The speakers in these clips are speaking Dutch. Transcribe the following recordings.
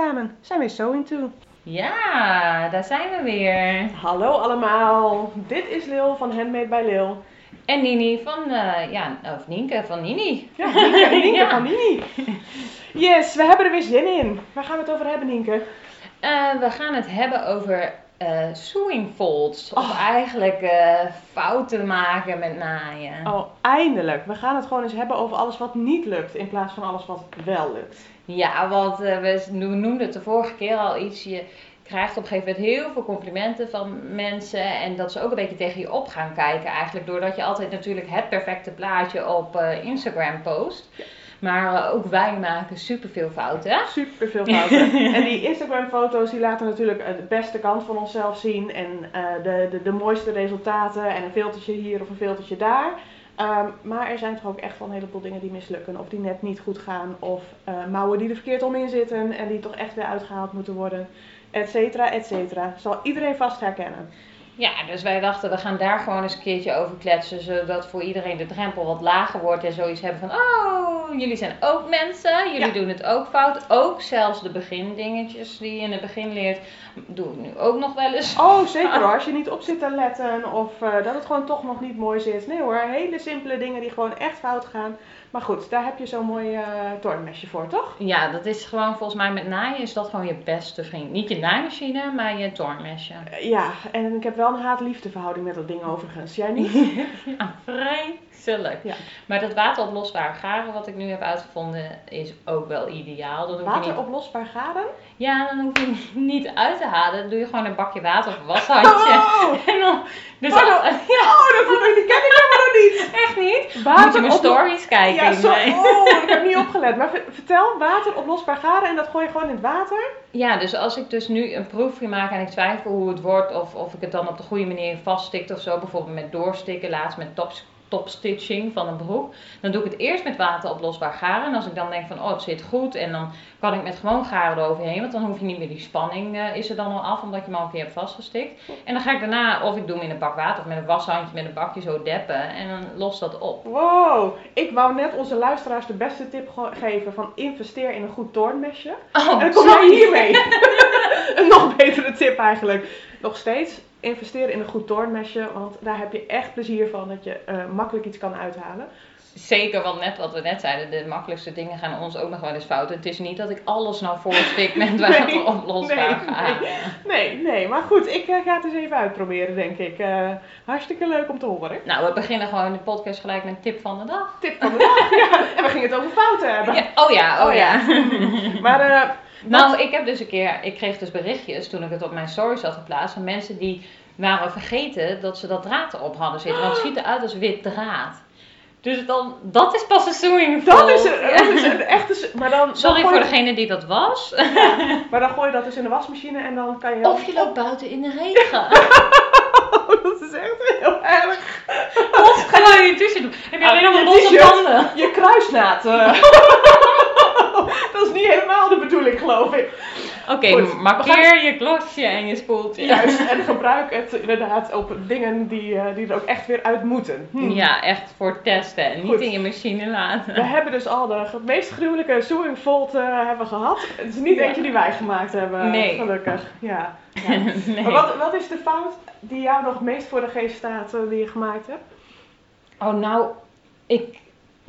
samen zijn we Sewing To. Ja, daar zijn we weer. Hallo allemaal, dit is Lil van Handmade by Lil. En Nini van, eh, ja, of Nienke van Nini. Ja, Nienke, Nienke Ja. van Nini. Yes, we hebben er weer zin in. Waar gaan we het over hebben, Nienke? Eh, we gaan het hebben over eh sewing folds. Of Oh. eigenlijk eh, fouten maken met naaien. Oh, eindelijk. We gaan het gewoon eens hebben over alles wat niet lukt in plaats van alles wat wel lukt. Ja, want eh, we no- noemden het de vorige keer al iets. Je krijgt op een gegeven moment heel veel complimenten van mensen. En dat ze ook een beetje tegen je op gaan kijken eigenlijk. Doordat je altijd natuurlijk het perfecte plaatje op eh, Instagram post. Maar eh, ook wij maken superveel fouten. Super veel fouten. en die Instagram foto's die laten natuurlijk de beste kant van onszelf zien. En de, de, de mooiste resultaten. En een filtertje hier of een filtertje daar. Ehm, maar er zijn toch ook echt wel een heleboel dingen die mislukken. Of die net niet goed gaan. Of eh, mouwen die er verkeerd om in zitten. En die toch echt weer uitgehaald moeten worden. Etcetera, etcetera. Zal iedereen vast herkennen. Ja, dus wij dachten we gaan daar gewoon eens een keertje over kletsen. Zodat voor iedereen de drempel wat lager wordt. En zoiets hebben van, oh, jullie zijn ook mensen. Jullie Ja. doen het ook fout. Ook zelfs de begindingetjes die je in het begin leert, doe ik nu ook nog wel eens. Oh, zeker hoor. Als je niet op zit te letten. Of eh, dat het gewoon toch nog niet mooi zit. Nee hoor. Hele simpele dingen die gewoon echt fout gaan. Maar goed, daar heb je zo'n mooi eh toornmesje voor, toch? Ja, dat is gewoon volgens mij met naaien is dat gewoon je beste vriend. Niet je naaimachine, maar je toornmesje. Eh, Ja, en ik heb wel een haat-liefde verhouding met dat ding overigens. Jij niet? Ja, vreselijk. Ja. Maar dat wateroplosbare garen wat ik nu heb uitgevonden is ook wel ideaal. Dan hoef je niet Wateroplosbaar garen? Ja, dan hoef je niet uit te halen. Dan doe je gewoon een bakje water of een washandje. Oh, En dan, dus Oh, dat- ja, oh dat, voel ik- die ken ik helemaal nog niet. echt niet. Water Moet je mijn op- stories kijken. Ja, oh, ik heb niet opgelet. Maar ver- vertel, wateroplosbaar garen en dat gooi je gewoon in het water? Ja, dus als ik dus nu een proefje maak en ik twijfel hoe het wordt. Of, of ik het dan op de goede manier vaststikt of zo. Bijvoorbeeld met doorstikken, laatst met top, topstitching van een broek. Dan doe ik het eerst met wateroplosbaar garen. En als ik dan denk van, oh het zit goed. En dan kan ik met gewoon garen eroverheen. Want dan hoef je niet meer die spanning eh, is er dan al af. Omdat je hem al een keer hebt vastgestikt. En dan ga ik daarna, of ik doe hem in een bak water. Of met een washandje met een bakje zo deppen. En dan lost dat op. Wow, ik wou net onze luisteraars de beste tip ge- geven van investeer in een goed toornmesje. Oh, En dan kom je hiermee. een nog betere tip eigenlijk. Nog steeds investeren in een goed toornmesje, want daar heb je echt plezier van dat je eh, makkelijk iets kan uithalen. Zeker, want net wat we net zeiden, de makkelijkste dingen gaan ons ook nog wel eens fout. Het is niet dat ik alles nou voorstik met water oplosbaar nee, ga. Nee, nee, maar goed, ik eh, ga het eens even uitproberen, denk ik. Eh, hartstikke leuk om te horen. Nou, we beginnen gewoon de podcast gelijk met tip van de dag. Tip van de dag. ja, en we gingen het over fouten hebben. Ja, oh ja, oh, Oh ja. Maar nou, ik heb dus een keer, ik kreeg dus berichtjes toen ik het op mijn stories had geplaatst van mensen die waren vergeten dat ze dat draad erop hadden zitten. Want het ziet eruit als wit draad. Dus dan, dat is pas een sewing dat is een, dat is een echte... Maar dan, dan Sorry voor je- degene die dat was. Maar dan gooi je dat dus in de wasmachine en dan kan je... Of je loopt buiten in de regen. Oh, dat is echt heel erg. Wat ga je tussen doen? Heb je alleen nog Ah, losse t-shirt. banden? Je kruisnaad. dat is niet helemaal de bedoeling, geloof ik. Oké, we markeer je klosje en je spoeltje. Juist, en gebruik het inderdaad op dingen die, eh, die er ook echt weer uit moeten. Hm. Ja, echt voor testen en niet Goed. in je machine laten. We hebben dus al de meest gruwelijke sewing fold eh, hebben gehad. Het is niet Ja. eentje die wij gemaakt hebben, Nee. gelukkig. Ja. ja. nee. Maar wat, wat is de fout die jou nog meest voor de geest staat eh, die je gemaakt hebt? Oh, nou, ik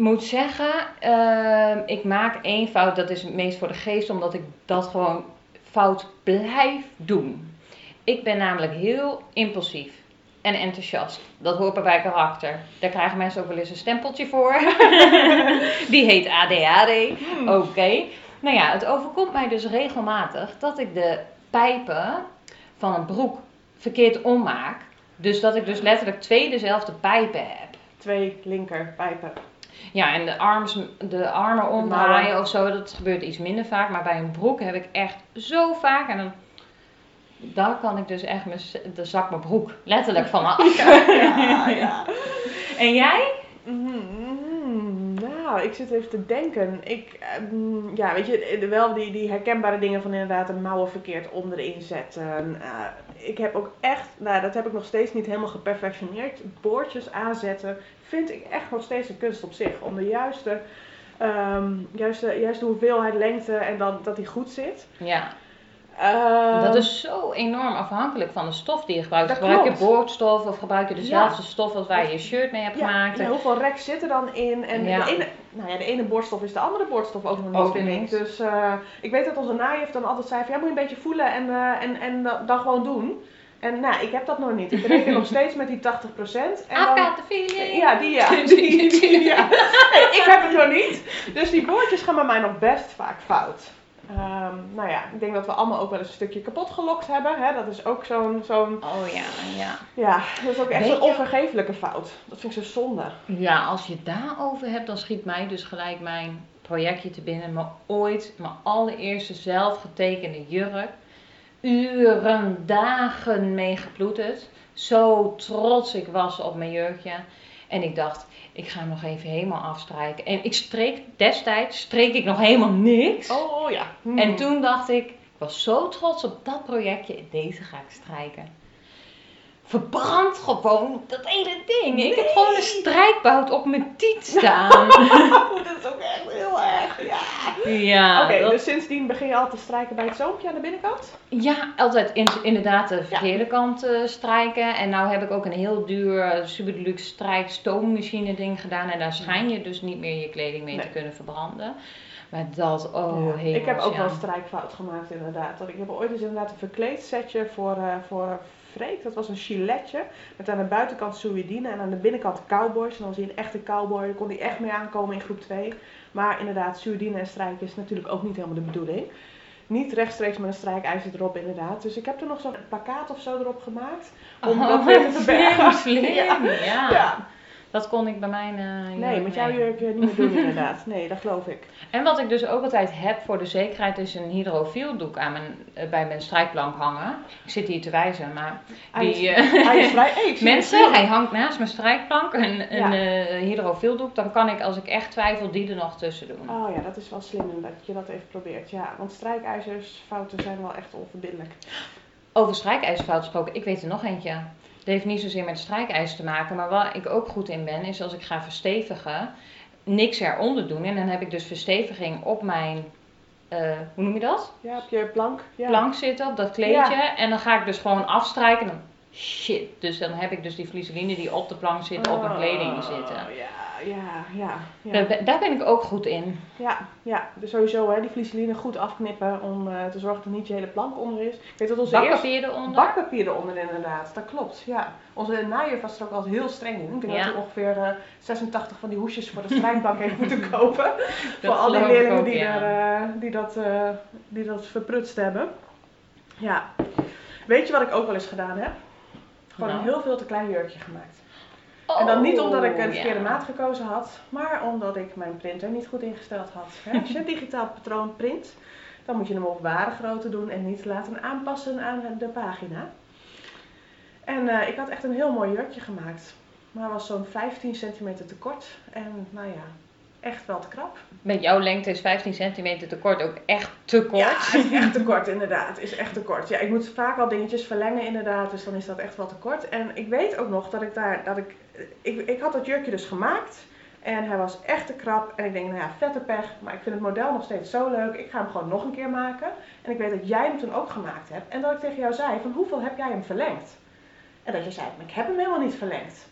moet zeggen, ehm, ik maak één fout, dat is het meest voor de geest, omdat ik dat gewoon fout blijf doen. Ik ben namelijk heel impulsief en enthousiast. Dat hoort bij mijn karakter. Daar krijgen mensen ook wel eens een stempeltje voor. Die heet ADHD. Oké. Nou ja, het overkomt mij dus regelmatig dat ik de pijpen van een broek verkeerd ommaak. Dus dat ik dus letterlijk twee dezelfde pijpen heb. Twee linkerpijpen. Ja, en de, arms, de armen omdraaien of zo, dat gebeurt iets minder vaak. Maar bij een broek heb ik echt zo vaak. En dan, daar kan ik dus echt mijn, de zak mijn broek letterlijk van af. Ja, ja. En jij? Nou, ik zit even te denken. Ik, ehm, ja, weet je, eh, wel die, die herkenbare dingen van inderdaad een mouwen verkeerd om erin zetten. Eh, ik heb ook echt, nou, dat heb ik nog steeds niet helemaal geperfectioneerd. Boordjes aanzetten vind ik echt nog steeds een kunst op zich. Om de juiste Ehm, juist, de, juist de hoeveelheid lengte en dan, dat die goed zit. Ja, Ehm, dat is zo enorm afhankelijk van de stof die je gebruikt. Gebruik je boordstof of gebruik je dezelfde stof als waar je je shirt mee hebt ja, gemaakt? ja, hoeveel rek zit er dan in? En Ja. de, ene, nou ja, de ene boordstof is de andere boordstof ook nog niet, vind ik. Dus eh, ik weet dat onze naaijuf dan altijd zei van, ja, moet je een beetje voelen en, eh, en, en da- dan gewoon doen. En nou, ik heb dat nog niet. Ik reken nog steeds met die 80%. En I've dan, got the feeling. Ja, die ja. Die, die, ja. Nee, ik heb het nog niet. Dus die boordjes gaan bij mij nog best vaak fout. Ehm, nou ja, ik denk dat we allemaal ook wel eens een stukje kapot gelokt hebben. Hè? Dat is ook zo'n, zo'n, Oh ja, ja. ja, dat is ook echt een onvergeeflijke fout. Dat vind ik zo zonde. Ja, als je het daarover hebt, dan schiet mij dus gelijk mijn projectje te binnen. Maar ooit, mijn allereerste zelf getekende jurk. Uren, dagen mee geploeterd. Zo trots ik was op mijn jurkje. En ik dacht, ik ga hem nog even helemaal afstrijken. En ik streek, destijds streek ik nog helemaal niks. Oh, oh ja. Hmm. En toen dacht ik, ik was zo trots op dat projectje, deze ga ik strijken. Verbrand gewoon dat ene ding. Ik heb gewoon een strijkbout op mijn tiet staan. Dat is ook echt heel erg. Ja. ja, Oké, dat- dus sindsdien begin je al te strijken bij het zoompje aan de binnenkant? ja, altijd in, inderdaad de verkeerde kant eh, strijken. En nou heb ik ook een heel duur eh, super deluxe strijk stoommachine ding gedaan. En daar schijn je dus niet meer je kleding mee te kunnen verbranden. Maar dat, oh Ja. ik heb ook ja. wel een strijkfout gemaakt inderdaad. Ik heb ooit eens inderdaad een verkleedsetje voor, eh voor Freek. Dat was een giletje met aan de buitenkant Suidine en aan de binnenkant cowboys. En dan was hij een echte cowboy, daar kon hij echt mee aankomen in groep 2. Maar inderdaad, Suidine en strijken is natuurlijk ook niet helemaal de bedoeling. Niet rechtstreeks met een strijkijzer erop inderdaad. Dus ik heb er nog zo'n plakkaat of zo erop gemaakt. Om Oh, dat weer te verbergen. Slim, Ja. ja. Ja. Dat kon ik bij mijn eh, Nee, met jouw jurk eh, niet meer doen inderdaad. Nee, dat geloof ik. En wat ik dus ook altijd heb voor de zekerheid is een hydrofiel doek aan mijn, eh, bij mijn strijkplank hangen. Ik zit hier te wijzen, maar Hij is- die, Hij is vrij... Hey, mensen, hij hangt naast mijn strijkplank een, een Ja. eh, hydrofiel doek. Dan kan ik als ik echt twijfel die er nog tussen doen. Oh ja, dat is wel slim dat je dat even probeert. Ja, want strijkijzersfouten zijn wel echt onverbiddelijk. Over strijkijzerfout gesproken, ik weet er nog eentje. Het heeft niet zozeer met strijkijzer te maken, maar waar ik ook goed in ben, is als ik ga verstevigen, niks eronder doen. En dan heb ik dus versteviging op mijn, eh, hoe noem je dat? Ja, op je plank. Ja. Plank zitten, op dat kleedje. En dan ga ik dus gewoon afstrijken. Dan, shit. Dus dan heb ik dus die vliseline die op de plank zit, op mijn kleding zitten. Oh, ja, ja, ja. Ja, Daar, ben- daar ben ik ook goed in. ja, ja. dus sowieso hè, die vliseline goed afknippen om eh, te zorgen dat niet je hele plank onder is. Ik weet dat onze. Bakpapier eronder. Bakpapier eronder inderdaad, dat klopt, ja. Onze naaijuf was er ook altijd heel streng in. Ik denk Ja. dat hij ongeveer eh, 86 van die hoesjes voor de strijkbank heeft moeten kopen. voor al die leerlingen ook, die, ja. er, eh, die, dat, eh, die dat verprutst hebben. Ja. Weet je wat ik ook wel eens gedaan heb? Gewoon een heel veel te klein jurkje gemaakt. En dan niet omdat ik een Oh, verkeerde maat gekozen had, maar omdat ik mijn printer niet goed ingesteld had. Hè, Als je een digitaal patroon print, dan moet je hem op ware grootte doen en niet laten aanpassen aan de pagina. En eh, ik had echt een heel mooi jurkje gemaakt, maar was zo'n 15 centimeter te kort. En nou ja, echt wel te krap. Met jouw lengte is 15 centimeter te kort ook echt te kort. Ja, het is echt te kort inderdaad. Is echt te kort. Ja, ik moet vaak al dingetjes verlengen inderdaad, dus dan is dat echt wel te kort. En ik weet ook nog dat ik daar, dat ik, ik, ik had dat jurkje dus gemaakt. En hij was echt te krap. En ik denk, nou ja, vette pech. Maar ik vind het model nog steeds zo leuk. Ik ga hem gewoon nog een keer maken. En ik weet dat jij hem toen ook gemaakt hebt. En dat ik tegen jou zei, van hoeveel heb jij hem verlengd? En dat je zei, maar ik heb hem helemaal niet verlengd.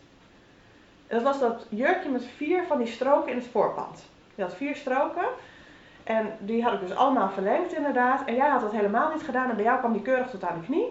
Dat was dat jurkje met vier van die stroken in het voorpand. Je had vier stroken. En die had ik dus allemaal verlengd inderdaad. En jij had dat helemaal niet gedaan. En bij jou kwam die keurig tot aan de knie.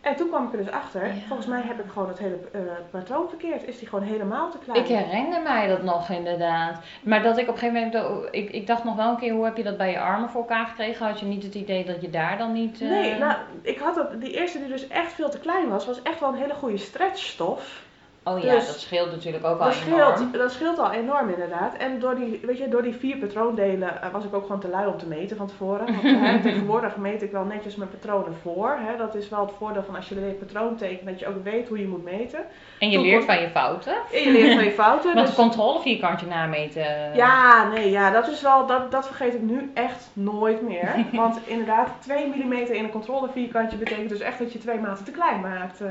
En toen kwam ik er dus achter. Ja. Volgens mij heb ik gewoon het hele eh, patroon verkeerd. Is die gewoon helemaal te klein. Ik herinner mij dat nog inderdaad. Maar dat ik op een gegeven moment, ik, ik dacht nog wel een keer, hoe heb je dat bij je armen voor elkaar gekregen? Had je niet het idee dat je daar dan niet... eh, Nee, nou, ik had dat, die eerste die dus echt veel te klein was, was echt wel een hele goede stretchstof. Oh ja, dus- dat scheelt natuurlijk ook wel Dat enorm. scheelt, dat scheelt al enorm inderdaad. En door die, weet je, door die vier patroondelen eh, was ik ook gewoon te lui om te meten van tevoren. Want hè, tegenwoordig meet ik wel netjes mijn patronen voor. Hè. Dat is wel het voordeel van als je een patroon tekent, dat je ook weet hoe je moet meten. En je Toen leert kon- van je fouten. En je leert van je fouten. Want dus- controlevierkantje nameten. Ja, nee, ja, dat is wel, dat, dat vergeet ik nu echt nooit meer. Want inderdaad, 2 mm in een controle vierkantje betekent dus echt dat je twee maten te klein maakt. eh.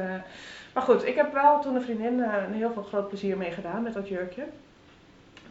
Maar goed, ik heb wel toen een vriendin eh, een heel veel groot plezier mee gedaan met dat jurkje.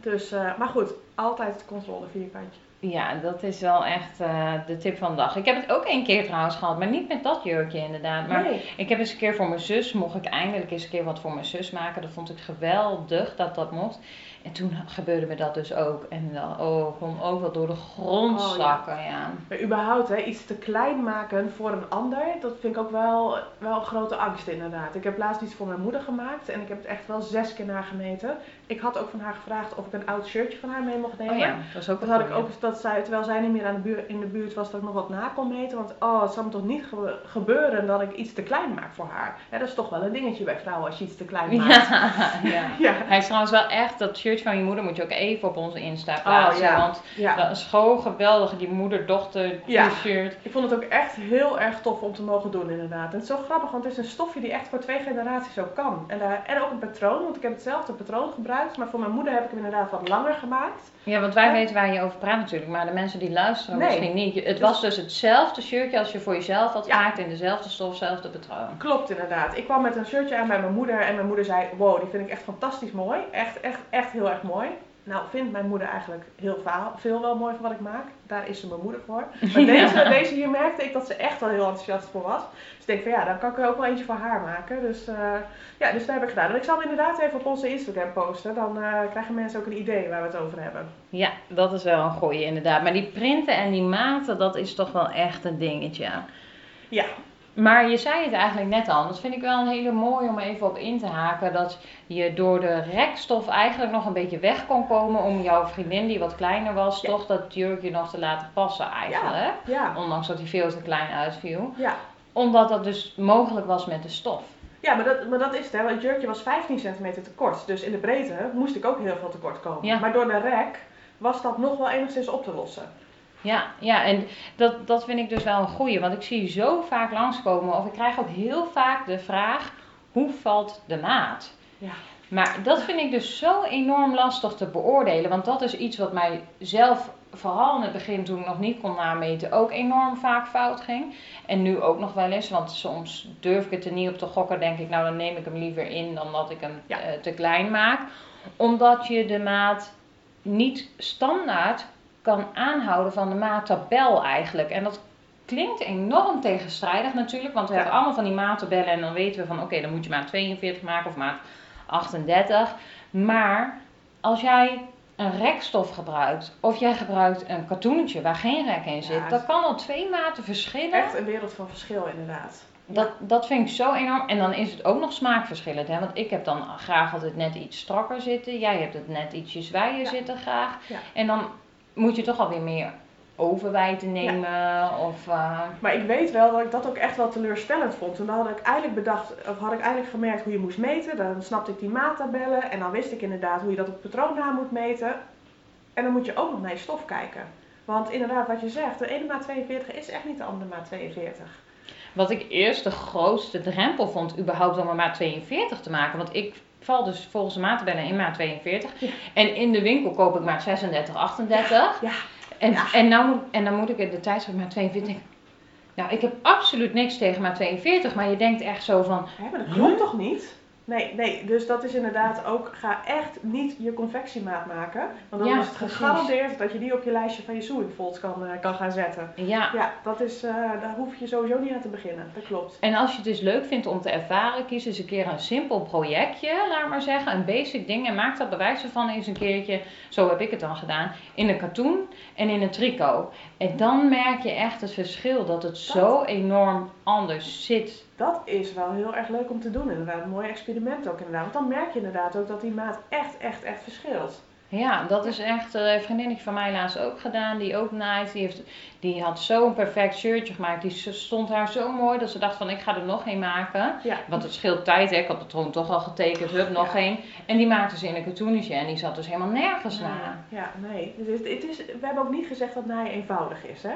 Dus, eh, maar goed, altijd controle vierkantje. Ja, dat is wel echt eh, de tip van de dag. Ik heb het ook één keer trouwens gehad, maar niet met dat jurkje inderdaad. Maar nee. ik heb eens een keer voor mijn zus, mocht ik eindelijk eens een keer wat voor mijn zus maken. Dat vond ik geweldig dat dat mocht. En toen gebeurde me dat dus ook. En dan, oh, gewoon ook wel door de grond Oh, zakken, ja. Maar überhaupt, hè, iets te klein maken voor een ander, dat vind ik ook wel, wel een grote angst inderdaad. Ik heb laatst iets voor mijn moeder gemaakt en ik heb het echt wel zes keer nagemeten. Ik had ook van haar gevraagd of ik een oud shirtje van haar mee mocht nemen. Oh ja, dat is ook Dat had ik ook, dat zij, terwijl zij niet meer aan de buurt, in de buurt was, dat ik nog wat na kon meten. Want oh, het zal me toch niet gebe- gebeuren dat ik iets te klein maak voor haar. Dat is toch wel een dingetje bij vrouwen als je iets te klein maakt. Ja, ja. Ja, Hij is trouwens wel echt, dat shirtje van je moeder moet je ook even op onze Insta plaatsen. Oh, ja. Want ja. dat is gewoon geweldig, die moeder-dochter t-shirt. Ik vond het ook echt heel erg tof om te mogen doen inderdaad. En het is zo grappig, want het is een stofje die echt voor twee generaties ook kan. En, daar, en ook een patroon, want ik heb hetzelfde patroon gebruikt. Maar voor mijn moeder heb ik hem inderdaad wat langer gemaakt. Ja, want wij weten waar je over praat natuurlijk, maar de mensen die luisteren Nee. misschien niet. Het Dus- was dus hetzelfde shirtje als je voor jezelf had gemaakt in dezelfde stof, hetzelfde patroon. Klopt inderdaad. Ik kwam met een shirtje aan bij mijn moeder en mijn moeder zei, wow, die vind ik echt fantastisch mooi. Echt, echt, echt heel erg mooi. Nou, vindt mijn moeder eigenlijk heel veel wel mooi van wat ik maak. Daar is ze mijn moeder voor. Maar deze, Ja. deze hier merkte ik dat ze echt wel heel enthousiast voor was. Dus ik denk van ja, dan kan ik er ook wel eentje voor haar maken. Dus eh, ja, dus dat heb ik gedaan. En ik zal hem inderdaad even op onze Instagram posten. Dan eh, krijgen mensen ook een idee waar we het over hebben. Ja, dat is wel een goeie inderdaad. Maar die printen en die maten, dat is toch wel echt een dingetje. Ja, Maar je zei het eigenlijk net al, dat vind ik wel een hele mooie om even op in te haken. Dat je door de rekstof eigenlijk nog een beetje weg kon komen om jouw vriendin die wat kleiner was, Ja. toch dat jurkje nog te laten passen eigenlijk. ja, Ondanks dat hij veel te klein uitviel. ja. Omdat dat dus mogelijk was met de stof. Ja, maar dat, maar dat is het, hè. Want het jurkje was 15 centimeter te kort. Dus in de breedte moest ik ook heel veel tekort komen. Ja. Maar door de rek was dat nog wel enigszins op te lossen. Ja, ja en dat, dat vind ik dus wel een goeie. Want ik zie zo vaak langskomen, of ik krijg ook heel vaak de vraag, hoe valt de maat? Ja. Maar dat vind ik dus zo enorm lastig te beoordelen. Want dat is iets wat mij zelf, vooral in het begin toen ik nog niet kon nameten, ook enorm vaak fout ging. En nu ook nog wel eens, want soms durf ik het er niet op te gokken. Denk ik, nou dan neem ik hem liever in dan dat ik hem Ja. eh, te klein maak. Omdat je de maat niet standaard kan aanhouden van de maattabel eigenlijk. En dat klinkt enorm tegenstrijdig natuurlijk, want we Ja. hebben allemaal van die maattabellen en dan weten we van oké, dan moet je maat 42 maken of maat 38. Maar als jij een rekstof gebruikt of jij gebruikt een katoentje waar geen rek in zit, Ja, dan kan al twee maten verschillen. Echt een wereld van verschil inderdaad. Dat, dat vind ik zo enorm. En dan is het ook nog smaakverschillend. Hè? Want ik heb dan graag altijd net iets strakker zitten. Jij hebt het net ietsje zwaaier Ja. zitten graag. Ja. En dan moet je toch alweer meer overwijten nemen. Of, eh, Maar ik weet wel dat ik dat ook echt wel teleurstellend vond. En dan had ik eigenlijk bedacht, of had ik eigenlijk gemerkt hoe je moest meten. Dan snapte ik die maattabellen en dan wist ik inderdaad hoe je dat op patroon na moet meten. En dan moet je ook nog naar je stof kijken. Want inderdaad, wat je zegt, de ene maat 42 is echt niet de andere maat 42. wat ik eerst de grootste drempel vond, überhaupt om een maat 42 te maken. Want ik val dus volgens de maattabellen in maat 42. Ja. En in de winkel koop ik maat 36, 38. Ja, En, Ja. en, nou en dan moet ik in de tijdschrift maat 42. Nou, ik heb absoluut niks tegen maat 42. Maar je denkt echt zo van, hè, maar dat klopt toch niet? Nee, nee, dus dat is inderdaad ook, ga echt niet je confectiemaat maken. Want dan Ja, is het precies. gegarandeerd dat je die op je lijstje van je sewing folds kan, eh, kan gaan zetten. ja, Ja, dat is, eh, daar hoef je sowieso niet aan te beginnen. Dat klopt. En als je het dus leuk vindt om te ervaren, kies eens een keer een simpel projectje, laat maar zeggen, een basic ding en maak dat bewijs ervan eens een keertje, zo heb ik het dan gedaan, in een katoen en in een tricot. En dan merk je echt het verschil, dat het zo enorm anders zit. Dat is wel heel erg leuk om te doen inderdaad. Een mooi experiment ook inderdaad. Want dan merk je inderdaad ook dat die maat echt, echt, echt verschilt. Ja, dat is echt eh, een vriendinnetje van mij laatst ook gedaan, die ook naait. Die, heeft, die had zo'n perfect shirtje gemaakt, die stond haar zo mooi dat ze dacht van ik ga er nog een maken. Ja. Want het scheelt tijd, hè. ik had het patroon toch al getekend, hup, nog Ja. één. En die maakte ze in een katoenetje en die zat dus helemaal nergens na. Ja, nee. Het is, het is, we hebben ook niet gezegd dat naaien eenvoudig is, hè?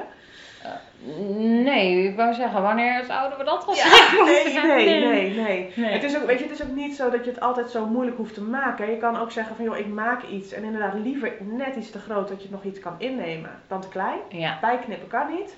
Nee, ik wou zeggen, wanneer zouden we dat Ja, zeggen? nee, nee, nee, nee. Het is ook, weet je, het is ook niet zo dat je het altijd zo moeilijk hoeft te maken. Je kan ook zeggen van, joh, ik maak iets. En inderdaad liever net iets te groot dat je nog iets kan innemen dan te klein. Bijknippen kan niet.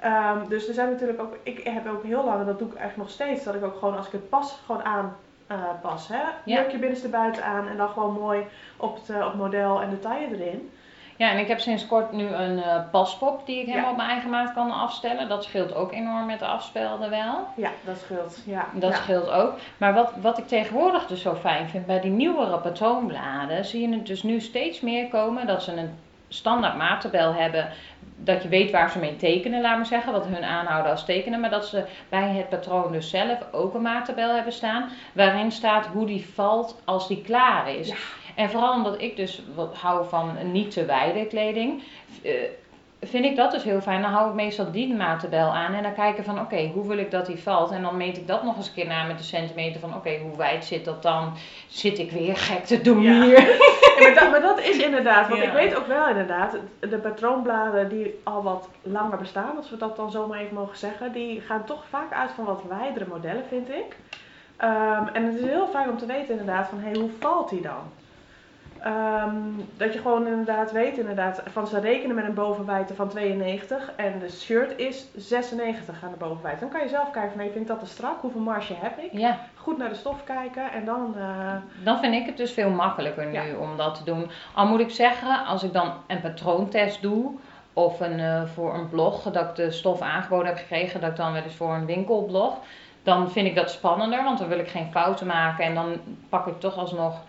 Ehm, dus er zijn natuurlijk ook, ik heb ook heel lang, en dat doe ik eigenlijk nog steeds, dat ik ook gewoon als ik het pas gewoon aan eh, pas. Hè? Jurkje binnenste buiten aan en dan gewoon mooi op het, eh, op model en de taille erin. Ja, en ik heb sinds kort nu een eh, paspop die ik helemaal Ja. op mijn eigen maat kan afstellen. Dat scheelt ook enorm met de afspelden wel. Ja, dat scheelt. Ja. Dat ja. scheelt ook. Maar wat, wat ik tegenwoordig dus zo fijn vind, bij die nieuwere patroonbladen zie je het dus nu steeds meer komen dat ze een standaard maattabel hebben. Dat je weet waar ze mee tekenen, laat maar zeggen, wat hun aanhouden als tekenen. Maar dat ze bij het patroon dus zelf ook een maattabel hebben staan. Waarin staat hoe die valt als die klaar is. Ja. En vooral omdat ik dus wat hou van niet te wijde kleding. eh, vind ik dat dus heel fijn. Dan hou ik meestal die maattabel aan en dan kijken van oké, hoe wil ik dat die valt? En dan meet ik dat nog eens een keer na met de centimeter van oké, hoe wijd zit dat dan? Zit ik weer gek te doen Ja. hier? Ja, maar, dat, maar dat is inderdaad, want Ja. ik weet ook wel inderdaad, de patroonbladen die al wat langer bestaan, als we dat dan zomaar even mogen zeggen, die gaan toch vaak uit van wat wijdere modellen, vind ik. Ehm, en het is heel fijn om te weten inderdaad van, hé, hey, hoe valt die dan? Ehm, dat je gewoon inderdaad weet inderdaad, van ze rekenen met een bovenwijdte van 92 en de shirt is 96 aan de bovenwijdte. Dan kan je zelf kijken van, hey, vind ik dat te strak? Hoeveel marge heb ik? Ja, Goed naar de stof kijken en dan... eh, dan vind ik het dus veel makkelijker nu Ja. om dat te doen. Al moet ik zeggen, als ik dan een patroontest doe of een, eh, voor een blog, dat ik de stof aangeboden heb gekregen, dat ik dan wel eens voor een winkelblog, dan vind ik dat spannender, want dan wil ik geen fouten maken en dan pak ik toch alsnog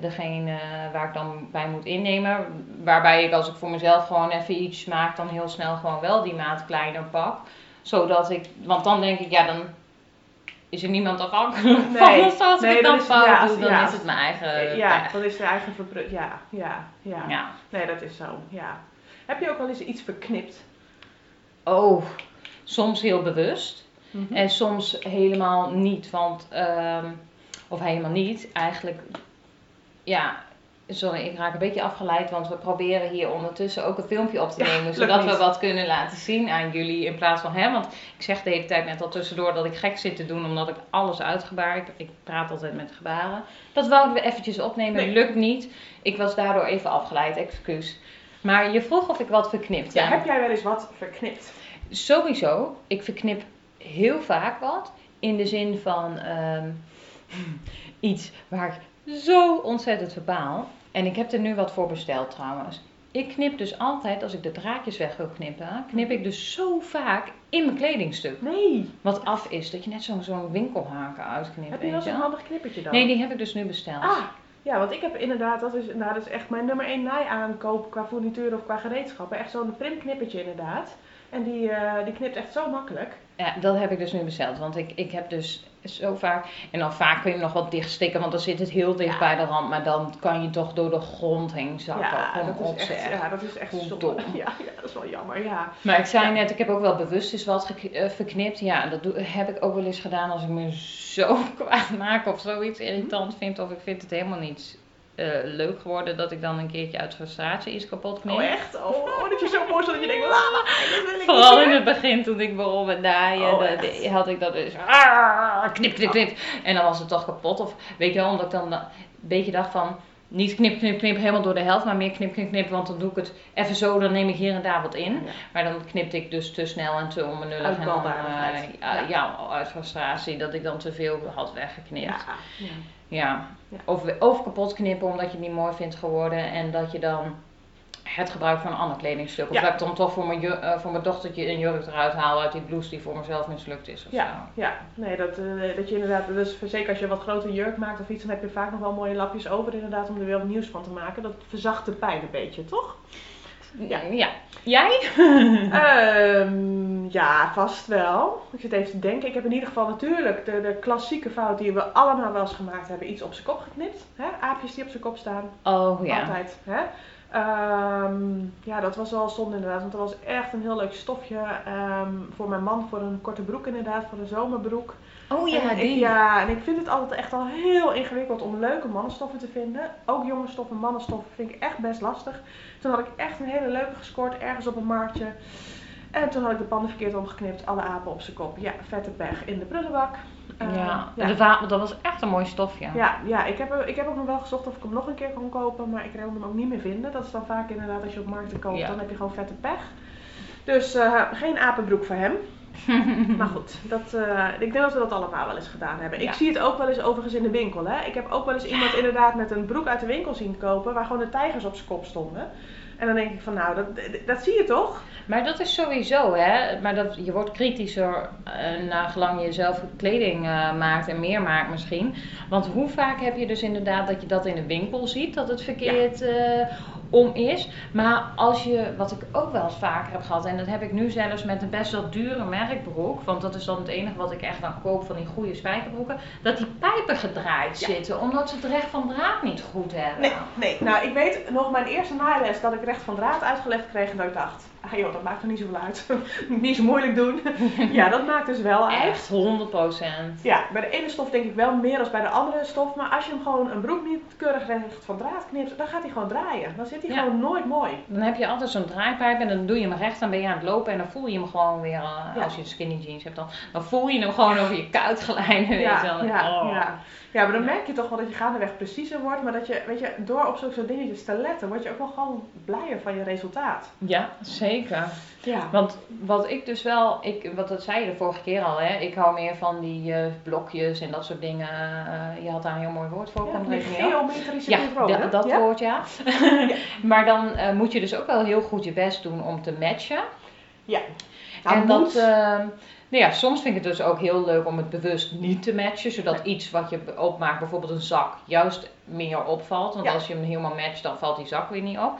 degene waar ik dan bij moet innemen. Waarbij ik als ik voor mezelf gewoon even iets maak, dan heel snel gewoon wel die maat kleiner pak. Zodat ik, want dan denk ik, ja, dan is er niemand afhankelijk Nee, van. Als nee, ik het dan dan fout ja, doe, dan ja, is het mijn eigen ja, dat is de eigen verbru- Ja, ja, ja, Ja. Nee, dat is zo. Ja. Heb je ook wel eens iets verknipt? Oh, soms heel bewust. Mhm. En soms helemaal niet, want, ehm, of helemaal niet, eigenlijk, ja, sorry, ik raak een beetje afgeleid, want we proberen hier ondertussen ook een filmpje op te nemen, zodat we wat kunnen laten zien aan jullie in plaats van hem. Want ik zeg de hele tijd net al tussendoor dat ik gek zit te doen, omdat ik alles uitgebaar, ik, ik praat altijd met gebaren. Dat wouden we eventjes opnemen, Nee. lukt niet. Ik was daardoor even afgeleid, excuus. Maar je vroeg of ik wat verknipt Ja, heb. heb jij wel eens wat verknipt? Sowieso, ik verknip heel vaak wat. In de zin van ehm, iets waar ik zo ontzettend verbaal. En ik heb er nu wat voor besteld trouwens. Ik knip dus altijd, als ik de draadjes weg wil knippen, knip ik dus zo vaak in mijn kledingstuk. Nee. Wat af is, dat je net zo'n zo'n winkelhaken uitknipt. Heb je wel zo'n je? handig knippertje dan? Nee, die heb ik dus nu besteld. Ah, ja, want ik heb inderdaad, dat is, nou, dat is echt mijn nummer 1 naai aankoop qua fournituur of qua gereedschappen. Echt zo'n primknippertje inderdaad. En die, eh, die knipt echt zo makkelijk. Ja, dat heb ik dus nu besteld. Want ik, ik heb dus zo vaak. En dan vaak kun je hem nog wat dichtstikken, want dan zit het heel dicht Ja. bij de rand. Maar dan kan je toch door de grond heen zakken. Ja, dat is echt, ja, dat is echt dom. Ja, ja, dat is wel jammer, ja. Maar ik zei Ja. net, ik heb ook wel bewust eens wat gek- eh, verknipt. Ja, dat doe, heb ik ook wel eens gedaan als ik me zo kwaad maak of zoiets irritant vind. Of ik vind het helemaal niet leuk geworden dat ik dan een keertje uit frustratie iets kapot knip. Oh echt? Oh, oh, dat je zo mooi dat je denkt, la, dit wil ik Vooral niet in het begin toen ik begon met naaien, Oh, had ik dat dus ah, knip, knip, knip. En dan was het toch kapot. Of weet je wel, omdat ik dan een beetje dacht van niet knip, knip, knip helemaal door de helft, maar meer knip, knip, knip. Want dan doe ik het even zo, dan neem ik hier en daar wat in. Ja. Maar dan knipte ik dus te snel en te onbenullig. Uit en dan, eh, ja, Ja. uit frustratie dat ik dan te veel had weggeknipt. Ja. Ja. ja. Ja. Of, of kapot knippen omdat je het niet mooi vindt geworden en dat je dan het gebruik van een ander kledingstuk. Of Ja. dat ik dan toch voor mijn, eh, voor mijn dochtertje een jurk eruit haal uit die blouse die voor mezelf mislukt is. Of Ja, ja, nee, dat, eh, dat je inderdaad, dus zeker als je wat grote jurk maakt of iets, dan heb je vaak nog wel mooie lapjes over inderdaad om er weer wat nieuws van te maken. Dat verzacht de pijn een beetje, toch? Ja. ja. Jij? Ehm, ja, vast wel. Ik zit even te denken. Ik heb in ieder geval natuurlijk de, de klassieke fout die we allemaal wel eens gemaakt hebben. Iets op zijn kop geknipt. Hè? Aapjes die op zijn kop staan. Oh ja. Altijd. Hè? Ehm, ja, dat was wel zonde inderdaad. Want dat was echt een heel leuk stofje. ehm, voor mijn man voor een korte broek inderdaad. Voor een zomerbroek. Oh ja, En ik- die. ja, en ik vind het altijd echt al heel ingewikkeld om leuke mannenstoffen te vinden. Ook jongensstoffen, mannenstoffen vind ik echt best lastig. Toen had ik echt een hele leuke gescoord ergens op een marktje. En toen had ik de panden verkeerd omgeknipt, alle apen op zijn kop. Ja, vette pech in de prullenbak. Eh, ja, ja. Dat, wa- dat was echt een mooi stofje. Ja, ja ik, heb, ik heb ook nog wel gezocht of ik hem nog een keer kon kopen, maar ik kon hem ook niet meer vinden. Dat is dan vaak inderdaad als je op markten koopt, Ja. dan heb je gewoon vette pech. Dus eh, geen apenbroek voor hem. Maar goed, dat, eh, ik denk dat we dat allemaal wel eens gedaan hebben. Ik zie het ook wel eens overigens in de winkel. Hè. Ik heb ook wel eens iemand inderdaad met een broek uit de winkel zien kopen waar gewoon de tijgers op zijn kop stonden. En dan denk ik van nou, dat, dat zie je toch? Maar dat is sowieso, hè. Maar dat, je wordt kritischer uh, nagelang je zelf kleding uh, maakt en meer maakt misschien. Want hoe vaak heb je dus inderdaad dat je dat in de winkel ziet, dat het verkeerd ja. uh, om is. Maar als je, wat ik ook wel eens vaker heb gehad, en dat heb ik nu zelfs met een best wel dure merkbroek, want dat is dan het enige wat ik echt dan koop van die goede spijkerbroeken, dat die pijpen gedraaid ja. zitten, omdat ze het recht van draad niet goed hebben. Nee, nee, nou ik weet nog mijn eerste naailes dat ik recht van draad uitgelegd kreeg en dat ik dacht, ah joh, dat maakt er niet zoveel uit. niet zo moeilijk doen. ja, dat maakt dus wel uit. Echt, 100% Ja, bij de ene stof denk ik wel meer dan bij de andere stof, maar als je hem gewoon een broek niet keurig recht van draad knipt, dan gaat hij gewoon draaien. Dan zit hij Ja. gewoon nooit mooi. Dan heb je altijd zo'n draaipijp en dan doe je hem recht, dan ben je aan het lopen en dan voel je hem gewoon weer, uh, Ja. als je skinny jeans hebt dan, dan voel je hem gewoon over je kuit glijden. weet je Ja, wel. ja, Oh. ja. ja, maar dan merk je toch wel dat je gaandeweg preciezer wordt, maar dat je, weet je, door op zulke soort dingetjes te letten, word je ook wel gewoon blijer van je resultaat. Ja, zeker. Ja. Want wat ik dus wel, ik, wat dat zei je de vorige keer al, hè, ik hou meer van die eh, blokjes en dat soort dingen. Eh, je had daar een heel mooi woord voor, Ja, die geometrische Ja, da- dat ja? woord ja. maar dan eh, moet je dus ook wel heel goed je best doen om te matchen. Ja. Nou, en dat, nou ja, soms vind ik het dus ook heel leuk om het bewust niet te matchen, zodat Nee. iets wat je opmaakt, bijvoorbeeld een zak, juist meer opvalt. Want Ja. als je hem helemaal matcht, dan valt die zak weer niet op.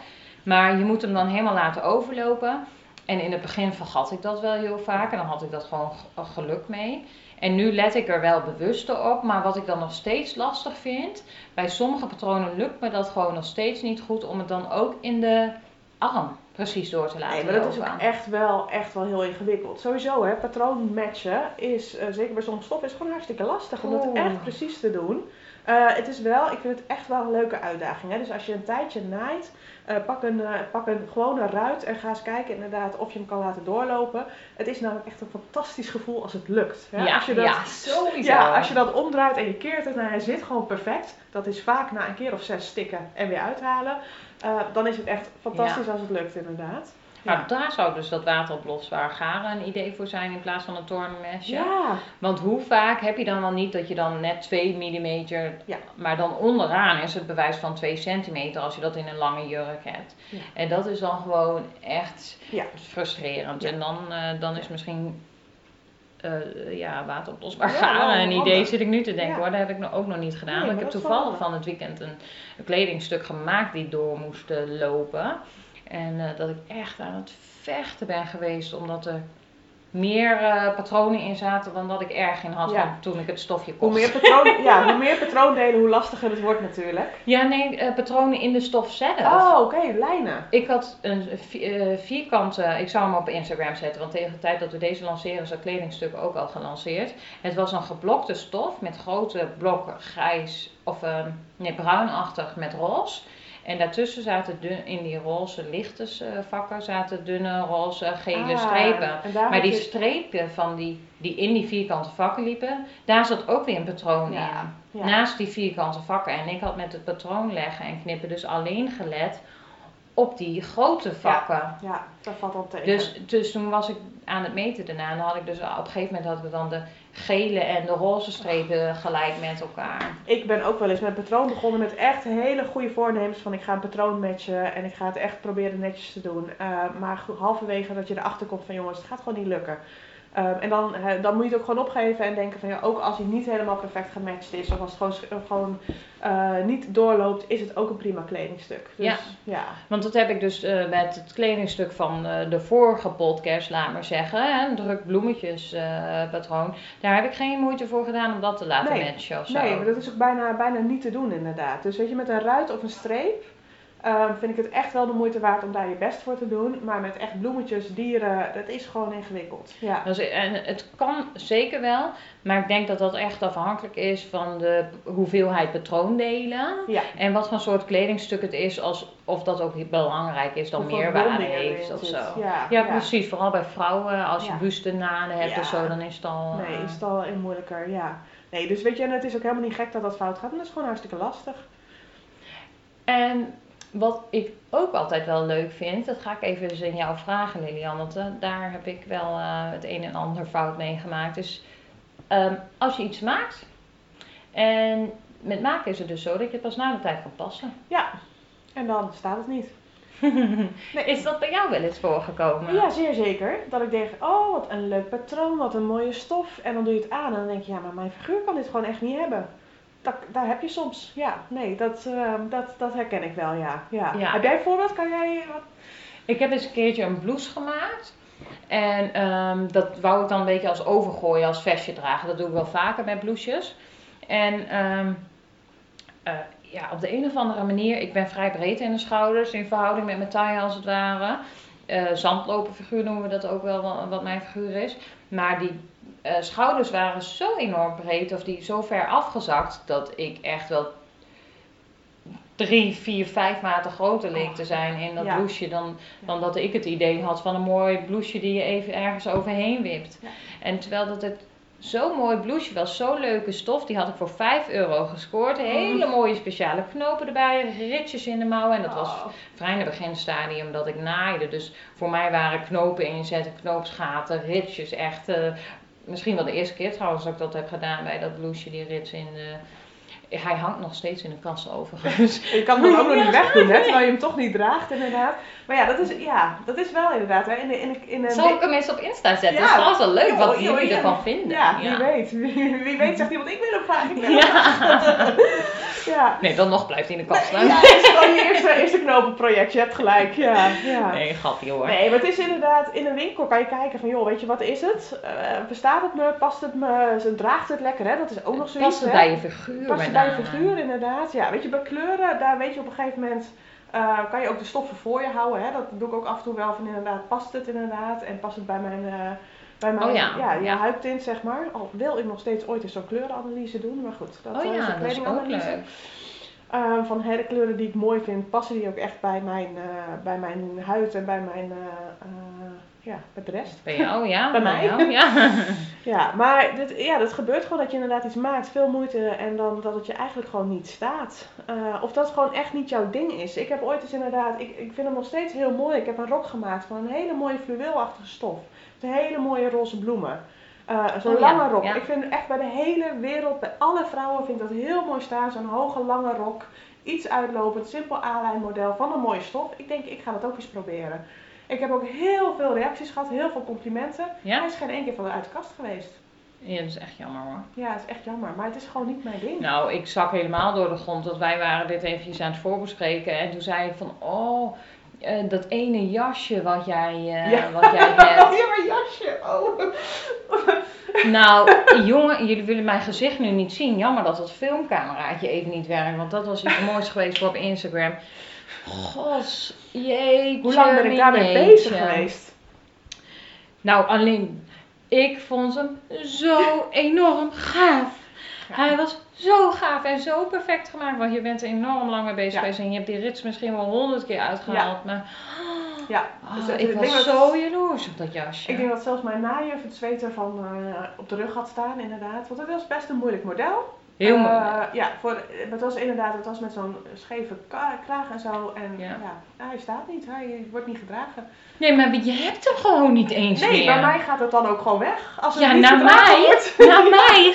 Maar je moet hem dan helemaal laten overlopen. En in het begin vergat ik dat wel heel vaak en dan had ik dat gewoon geluk mee. En nu let ik er wel bewuster op, maar wat ik dan nog steeds lastig vind, bij sommige patronen lukt me dat gewoon nog steeds niet goed om het dan ook in de arm precies door te laten Nee, maar dat is ook echt wel, echt wel heel ingewikkeld. Sowieso, hè, patroon matchen is, eh, zeker bij sommige stoffen, is gewoon hartstikke lastig om dat echt precies te doen. Eh, het is wel, ik vind het echt wel een leuke uitdaging. Hè? Dus als je een tijdje naait, eh, pak, een, eh, pak een gewone ruit en ga eens kijken inderdaad of je hem kan laten doorlopen. Het is namelijk echt een fantastisch gevoel als het lukt. Hè? Ja, als je dat, ja, sowieso. Ja, als je dat omdraait en je keert het en hij zit gewoon perfect. Dat is vaak na een keer of zes stikken en weer uithalen. eh, dan is het echt fantastisch als het lukt inderdaad. Nou, daar zou dus dat wateroplosbaar garen een idee voor zijn in plaats van een toornmesje. Ja. Want hoe vaak heb je dan wel niet dat je dan net 2 mm, Ja. maar dan onderaan is het bewijs van 2 centimeter als je dat in een lange jurk hebt. Ja. En dat is dan gewoon echt frustrerend. En dan, eh, dan is misschien eh, ja, wateroplosbaar garen een idee, handig. zit ik nu te denken hoor. Dat heb ik nog- ook nog niet gedaan. Nee, maar ik heb wel toevallig van het weekend een, een kledingstuk gemaakt die door moest eh, lopen. En eh, dat ik echt aan het vechten ben geweest omdat er meer eh, patronen in zaten dan dat ik erg in had Ja. toen ik het stofje Hoe kocht. meer, patroon, ja, hoe meer patroondelen, hoe lastiger het wordt natuurlijk. Ja, nee, eh, patronen in de stof zelf. Oh, oké, lijnen. Ik had een vi- vierkante, ik zou hem op Instagram zetten, want tegen de tijd dat we deze lanceren is dat kledingstuk ook al gelanceerd. Het was een geblokte stof met grote blokken grijs, of eh, nee, bruinachtig met roze. En daartussen zaten dun, in die roze lichte eh, vakken zaten dunne roze gele Ah, strepen. Maar die je- strepen van die, die in die vierkante vakken liepen, daar zat ook weer een patroon Ja, in. ja. Naast die vierkante vakken. En ik had met het patroon leggen en knippen dus alleen gelet op die grote vakken. Ja, dat valt dan tegen. Dus, dus toen was ik aan het meten daarna. En dan had ik dus op een gegeven moment had ik dan de gele en de roze strepen gelijk met elkaar. Ik ben ook wel eens met patroon begonnen met echt hele goede voornemens van ik ga een patroon matchen en ik ga het echt proberen netjes te doen. Eh, maar halverwege dat je erachter komt van jongens, het gaat gewoon niet lukken. Ehm, en dan, dan moet je het ook gewoon opgeven en denken van ja, ook als hij niet helemaal perfect gematcht is of als het gewoon, gewoon eh, niet doorloopt, is het ook een prima kledingstuk. Dus, Ja. ja. Want dat heb ik dus eh, met het kledingstuk van eh, de vorige podcast, laat maar zeggen. Hè, een druk bloemetjes eh, patroon. Daar heb ik geen moeite voor gedaan om dat te laten Nee. matchen of zo. Nee, maar dat is ook bijna, bijna niet te doen inderdaad. Dus weet je, met een ruit of een streep ehm, vind ik het echt wel de moeite waard om daar je best voor te doen. Maar met echt bloemetjes, dieren, dat is gewoon ingewikkeld. Ja. Dus, en het kan zeker wel, maar ik denk dat dat echt afhankelijk is van de hoeveelheid patroondelen. Ja. En wat voor soort kledingstuk het is, als, of dat ook belangrijk is dan meerwaarde heeft of zo. Ja, Ja, precies. Vooral bij vrouwen, als je Ja. bustenaden hebt of zo, dan is het al... Nee, eh, is het al moeilijker, ja. Nee, dus weet je, en het is ook helemaal niet gek dat dat fout gaat. En dat is gewoon hartstikke lastig. En wat ik ook altijd wel leuk vind, dat ga ik even dus in jou vragen, Lilian, want eh, daar heb ik wel eh, het een en ander fout mee gemaakt. Dus ehm, als je iets maakt, en met maken is het dus zo dat je het pas na de tijd kan passen. Ja, en dan staat het niet. Nee, is dat bij jou wel eens voorgekomen? Ja, zeer zeker. Dat ik denk, oh, wat een leuk patroon, wat een mooie stof. En dan doe je het aan en dan denk je, ja, maar mijn figuur kan dit gewoon echt niet hebben. Dat, daar heb je soms. Ja, nee, dat, eh, dat, dat herken ik wel, ja. ja. Ja. Heb jij een voorbeeld? Kan jij wat? Ik heb eens een keertje een blouse gemaakt. En ehm, dat wou ik dan een beetje als overgooien, als vestje dragen. Dat doe ik wel vaker met blouses. En ehm, eh, ja, op de een of andere manier, ik ben vrij breed in de schouders, in verhouding met mijn taille als het ware. Eh zandloperfiguur noemen we dat ook wel, wa- wat mijn figuur is. Maar die eh, schouders waren zo enorm breed, of die zo ver afgezakt, dat ik echt wel drie, vier, vijf maten groter leek te zijn in dat Ja. blouseje dan, dan dat ik het idee had van een mooi blouseje die je even ergens overheen wipt. Ja. En terwijl dat het zo'n mooi blouseje was, zo'n leuke stof, die had ik voor 5 euro gescoord. Hele mooie speciale knopen erbij, ritjes in de mouwen. En dat was Oh. vrij in het beginstadium dat ik naaide. Dus voor mij waren knopen inzetten, knoopsgaten, ritsjes echt. eh, misschien wel de eerste keer trouwens dat ik dat heb gedaan bij dat blouseje, die rits in de... Hij hangt nog steeds in de kast overigens. Je kan hem ook nog niet wegdoen, hè, terwijl je hem toch niet draagt, inderdaad. Maar ja, dat is, ja, dat is wel inderdaad. Hè. In, de, in, de, in een Zal ik hem eens op Insta zetten? Ja. Dat is trouwens wel leuk wat jullie ja. ervan vinden. Ja, wie weet. Wie, wie weet zegt iemand, ik wil hem graag. Ik wil hem Ja. Nee, dan nog blijft hij in de kast staan. Ja, het is gewoon je eerste, eerste knopenproject. Je hebt gelijk. Ja, ja. Nee, grapje hoor. Nee, maar het is inderdaad, in een winkel kan je kijken van, joh, weet je, wat is het? Eh, bestaat het me? Past het me? Ze draagt het lekker, hè? Dat is ook nog zoiets, Past het hè? bij je figuur Past het bij je figuur, inderdaad. Ja, weet je, bij kleuren, daar weet je op een gegeven moment, eh, kan je ook de stoffen voor je houden, hè? Dat doe ik ook af en toe wel van, inderdaad, past het inderdaad? En past het bij mijn... eh, bij mijn Oh ja, ja, ja. huidtint, zeg maar. Al wil ik nog steeds ooit eens zo'n kleurenanalyse doen, maar goed. Dat Oh eh, is een kledinganalyse. leuk. Eh, van hè, de kleuren die ik mooi vind, passen die ook echt bij mijn, eh, bij mijn huid en bij mijn, eh, ja, bij de rest. Bij jou, ja. Bij mij. jou, ja. Ja, maar dit, ja, dat gebeurt gewoon dat je inderdaad iets maakt, veel moeite en dan dat het je eigenlijk gewoon niet staat. Of dat gewoon echt niet jouw ding is. Ik heb ooit eens inderdaad, ik, ik vind hem nog steeds heel mooi. Ik heb een rok gemaakt van een hele mooie fluweelachtige stof. Hele mooie roze bloemen. Eh, Zo'n Oh ja, lange rok. ja. Ik vind echt bij de hele wereld, bij alle vrouwen vind ik dat heel mooi staan. Zo'n hoge lange rok. Iets uitlopend, simpel aanlijnmodel van een mooie stof. Ik denk, ik ga dat ook eens proberen. Ik heb ook heel veel reacties gehad, heel veel complimenten. Ja? Hij is geen één keer van de uit de kast geweest. Ja, dat is echt jammer hoor. Ja, het is echt jammer, maar het is gewoon niet mijn ding. Nou, ik zak helemaal door de grond, want wij waren dit eventjes aan het voorbespreken. En toen zei ik van, oh, eh, dat ene jasje wat jij, eh, Ja. wat jij Oh, hebt. ja, maar jasje. Oh. Nou, jongen, jullie willen mijn gezicht nu niet zien. Jammer dat dat filmcameraatje even niet werkt, want dat was iets moois geweest voor op Instagram. God, jeetje. Hoe lang ben ik daarmee bezig geweest? Nou, alleen, ik vond hem zo enorm gaaf. Hij was zo gaaf en zo perfect gemaakt, want je bent er enorm lang mee bezig Ja. geweest en je hebt die rits misschien wel honderd keer uitgehaald. Maar Ja, ah, dus het- ik ik was denk dat- zo jaloers op dat jasje. Ik denk dat zelfs mijn najuf het zweet ervan eh, op de rug had staan, inderdaad. Want het was best een moeilijk model. Heel Eh, mooi. ja, voor, het was inderdaad, het was met zo'n scheve kraag en zo. En Ja. ja. hij staat niet, hij wordt niet gedragen. Nee, maar je hebt hem gewoon niet eens Nee, meer. bij mij gaat het dan ook gewoon weg. Als het Ja, niet naar mij. wordt. Naar mij.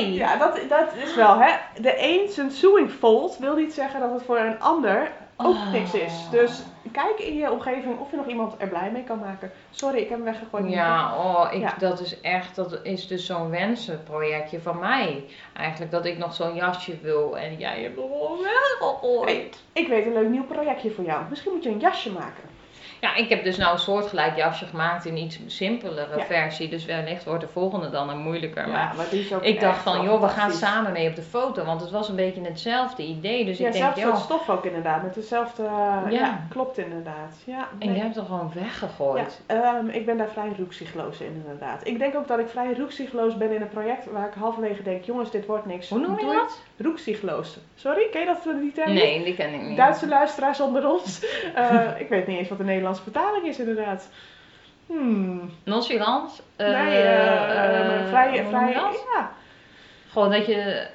Ja. dat, dat is wel, hè. De een zijn sewing fold wil niet zeggen dat het voor een ander ook Oh. niks is. Dus kijk in je omgeving of je nog iemand er blij mee kan maken. Sorry, ik heb hem weggegooid. Ja, oh, ik, Ja. dat is echt, dat is dus zo'n wensenprojectje van mij. Eigenlijk dat ik nog zo'n jasje wil en jij hebt hem weggegooid. Hey, ik weet een leuk nieuw projectje voor jou. Misschien moet je een jasje maken. Ja, ik heb dus nou een soortgelijk jasje gemaakt in iets simpelere Ja. versie. Dus wellicht wordt de volgende dan een moeilijker. Maar Ja, maar die is ook ik dacht van, joh, we gaan samen mee op de foto. Want het was een beetje hetzelfde idee. Dus Ja, ik denk, joh. stof ook inderdaad. Met dezelfde... Ja, Ja. klopt inderdaad. Ja, En jij hebt er gewoon weggegooid. Ehm, ik ben daar vrij roekzichtloos in inderdaad. Ik denk ook dat ik vrij roekzichtloos ben in een project waar ik halverwege denk, jongens, dit wordt niks. Hoe noem je dat? Roekzichtloos. Sorry, ken je dat die term? Nee, die ken ik niet. Duitse luisteraars onder ons. Eh, ik weet niet eens wat de Nederlandse vertaling is inderdaad. Hmm. Nonchalant? nee, Eh, eh, vrij, vrij, ja. Gewoon dat je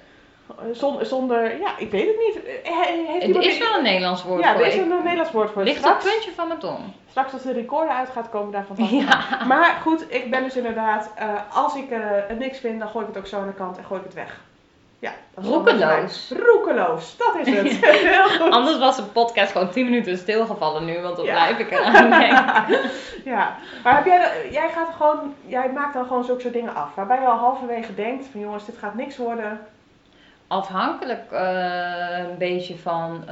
Zonder, zonder, ja, ik weet het niet. Heeft Er iemand is een- wel een Nederlands woord Ja, voor. er is een Nederlands woord voor. Ligt op het Straks, puntje van mijn tong. straks als de recorder uitgaat, komen daarvan vast. Ja. Maar goed, ik ben dus inderdaad, als ik het niks vind, dan gooi ik het ook zo aan de kant en gooi ik het weg. Ja, Roekeloos. Roekeloos, dat is het. Heel goed. Anders was de podcast gewoon 10 minuten stilgevallen nu, want dan Ja. blijf ik eraan denken. Ja, maar heb jij, jij gaat gewoon, jij maakt dan gewoon zulke soort dingen af. Waarbij je al halverwege denkt van jongens, dit gaat niks worden. Afhankelijk eh, een beetje van.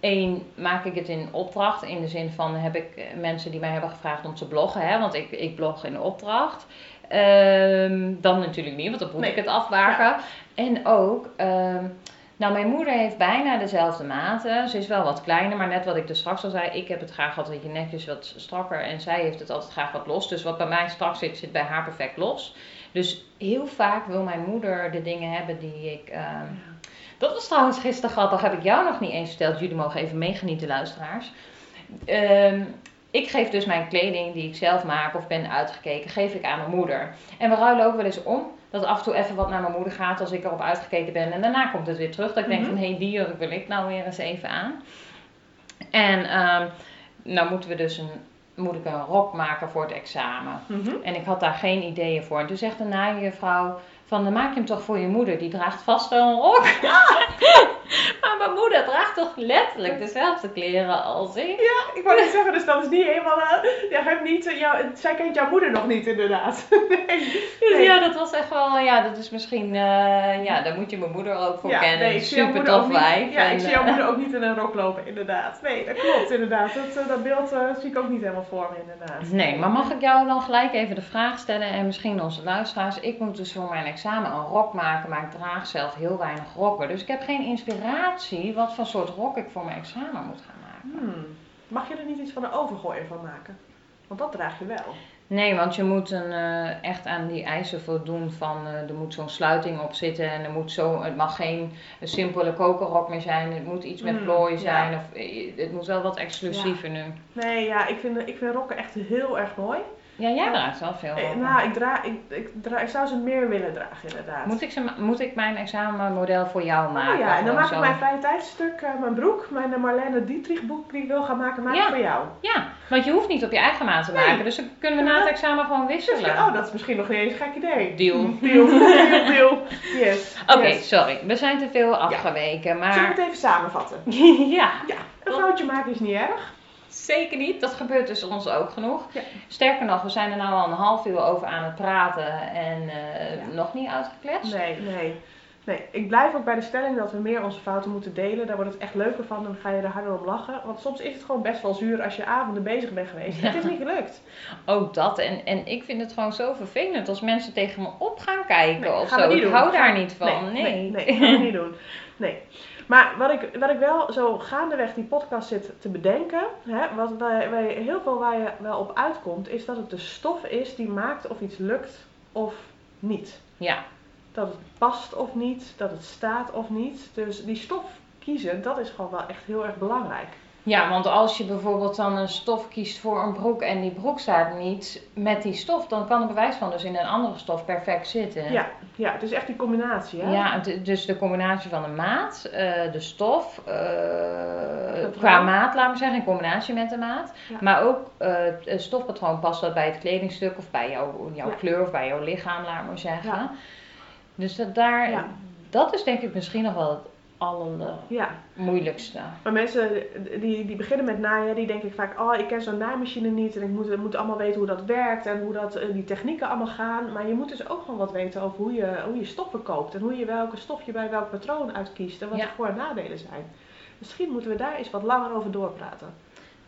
één, maak ik het in opdracht. In de zin van heb ik mensen die mij hebben gevraagd om te bloggen. Hè, want ik, ik blog in opdracht. Ehm, dan natuurlijk niet, want dan moet Nee. ik het afwagen. En ook. ehm, nou, mijn moeder heeft bijna dezelfde maten. Ze is wel wat kleiner, maar net wat ik dus straks al zei. Ik heb het graag altijd netjes wat strakker. En zij heeft het altijd graag wat los. Dus wat bij mij strak zit, zit bij haar perfect los. Dus heel vaak wil mijn moeder de dingen hebben die ik. ehm, dat was trouwens gisteren grappig, heb ik jou nog niet eens verteld. Jullie mogen even meegenieten, luisteraars. Ehm, ik geef dus mijn kleding die ik zelf maak of ben uitgekeken, geef ik aan mijn moeder. En we ruilen ook wel eens om dat af en toe even wat naar mijn moeder gaat als ik erop uitgekeken ben. En daarna komt het weer terug. Dat ik denk Mhm. van, hé, hey, die jurk wil ik nou weer eens even aan. En ehm, nou moeten we dus een, moet ik een rok maken voor het examen. Mhm. En ik had daar geen ideeën voor. En toen zegt de naaijuffrouw van, dan maak je hem toch voor je moeder. Die draagt vast wel een rok. maar mijn moeder draagt toch letterlijk dezelfde kleren als ik. Ja, ik wou net zeggen, dus dat is niet helemaal. eh, jij hebt niet, eh, jou, zij kent jouw moeder nog niet, inderdaad. nee. Dus Nee. ja, dat was echt wel, ja, dat is misschien, eh, ja, daar moet je mijn moeder ook voor Ja, kennen. nee, Super tof wijf. Ja, En, ik zie jouw moeder ook niet in een rok lopen, inderdaad. Nee, dat klopt, inderdaad. Dat, dat beeld zie ik ook niet helemaal voor me, inderdaad. Nee, maar mag ik jou dan gelijk even de vraag stellen en misschien onze luisteraars. Ik moet dus voor mijn examen een rok maken, maar ik draag zelf heel weinig rokken. Dus ik heb geen inspiratie wat voor soort rok ik voor mijn examen moet gaan maken. Hmm. Mag je er niet iets van een overgooien van maken? Want dat draag je wel. Nee, want je moet een, eh, echt aan die eisen voldoen van eh, er moet zo'n sluiting op zitten en er moet zo, het mag geen simpele kokerrok meer zijn, het moet iets met Mm, plooien ja. zijn of eh, het moet wel wat exclusiever nu. Nee, ja, ik vind, ik vind rokken echt heel erg mooi. Ja, jij draagt wel veel Eh, nou, ik, draag, ik, ik, draag, ik zou ze meer willen dragen, inderdaad. Moet ik, ze, moet ik mijn examenmodel voor jou maken? Oh ja, en dan maak ik mijn vrije tijdstuk, eh, mijn broek, mijn Marlene Dietrich boek die ik wil gaan maken, maak ik Ja. voor jou. Ja, want je hoeft niet op je eigen maat te Nee. maken. Dus dan kunnen we na het examen gewoon Dus, wisselen. oh, dat is misschien nog niet eens een gek idee. Deal. Deal, deal, deal. Yes. Oké, yes. sorry. We zijn te veel afgeweken. Zullen we Maar het even samenvatten? ja, Ja, een foutje maken is niet erg. Zeker niet. Dat gebeurt dus ons ook genoeg. Ja. Sterker nog, we zijn er nou al een half uur over aan het praten en eh, Ja. nog niet uitgekletst. Nee, nee. Nee, ik blijf ook bij de stelling dat we meer onze fouten moeten delen. Daar wordt het echt leuker van, dan ga je er harder om lachen. Want soms is het gewoon best wel zuur als je avonden bezig bent geweest. Ja. Het is niet gelukt. Ook dat. En, en ik vind het gewoon zo vervelend als mensen tegen me op gaan kijken Nee, of gaan zo. Ik hou daar niet van. Nee. nee, nee, gaan we niet doen. Nee. Maar wat ik, wat ik wel zo gaandeweg die podcast zit te bedenken, hè, wat wij, heel veel waar je wel op uitkomt, is dat het de stof is die maakt of iets lukt of niet. Ja, Dat het past of niet, dat het staat of niet. Dus die stof kiezen, dat is gewoon wel echt heel erg belangrijk. Ja, want als je bijvoorbeeld dan een stof kiest voor een broek en die broek staat niet met die stof, dan kan er bewijs van dus in een andere stof perfect zitten. Ja, ja, het is echt die combinatie. Hè? Ja, het- dus de combinatie van de maat, eh, de stof, eh, qua maat, laat maar zeggen, in combinatie met de maat. Ja. Maar ook eh, het stofpatroon past dat bij het kledingstuk of bij jouw, jouw Ja. kleur of bij jouw lichaam, laat maar zeggen. Ja. Dus dat, daar, dat is denk ik misschien nog wel het ja. allermoeilijkste. Maar mensen die, die beginnen met naaien, die denken vaak, oh ik ken zo'n naaimachine niet en ik moet, moet allemaal weten hoe dat werkt en hoe dat, eh, die technieken allemaal gaan. Maar je moet dus ook gewoon wat weten over hoe je, hoe je stoffen koopt en hoe je welke stof je bij welk patroon uitkiest en wat Ja. de voor- en nadelen zijn. Misschien moeten we daar eens wat langer over doorpraten.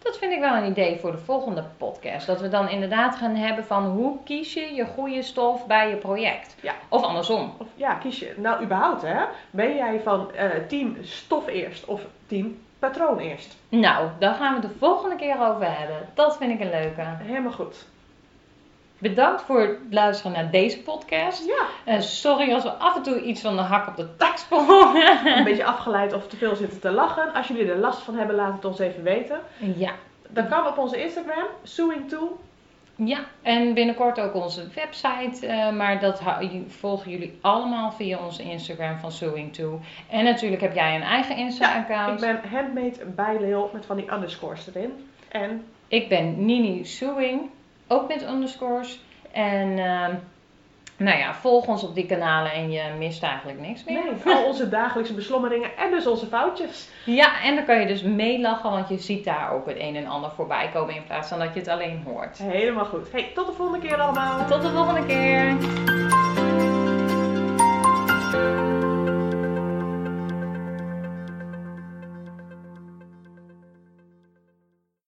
Dat vind ik wel een idee voor de volgende podcast. Dat we dan inderdaad gaan hebben van hoe kies je je goede stof bij je project. Ja. Of andersom. Of ja, kies je, nou überhaupt hè, ben jij van eh, team stof eerst of team patroon eerst? Nou, daar gaan we het de volgende keer over hebben. Dat vind ik een leuke. Helemaal goed. Bedankt voor het luisteren naar deze podcast. Ja, Eh, sorry als we af en toe iets van de hak op de tak sprongen. een beetje afgeleid of te veel zitten te lachen. Als jullie er last van hebben, laat het ons even weten. ja, Dat kan op onze Instagram, suing2 Ja, en binnenkort ook onze website. eh, maar dat volgen jullie allemaal via onze Instagram van Sewing To. En natuurlijk heb jij een eigen Ik Insta-account. ben handmade bij Leel met van die underscores erin. En Ik ben Nini Sewing, ook met underscores. En ehm, nou ja, volg ons op die kanalen en je mist eigenlijk niks meer. Nee, al onze dagelijkse beslommeringen en dus onze foutjes. Ja, en dan kan je dus meelachen, want je ziet daar ook het een en ander voorbij komen in plaats van dat je het alleen hoort. Helemaal goed. Hey, tot de volgende keer allemaal. Tot de volgende keer.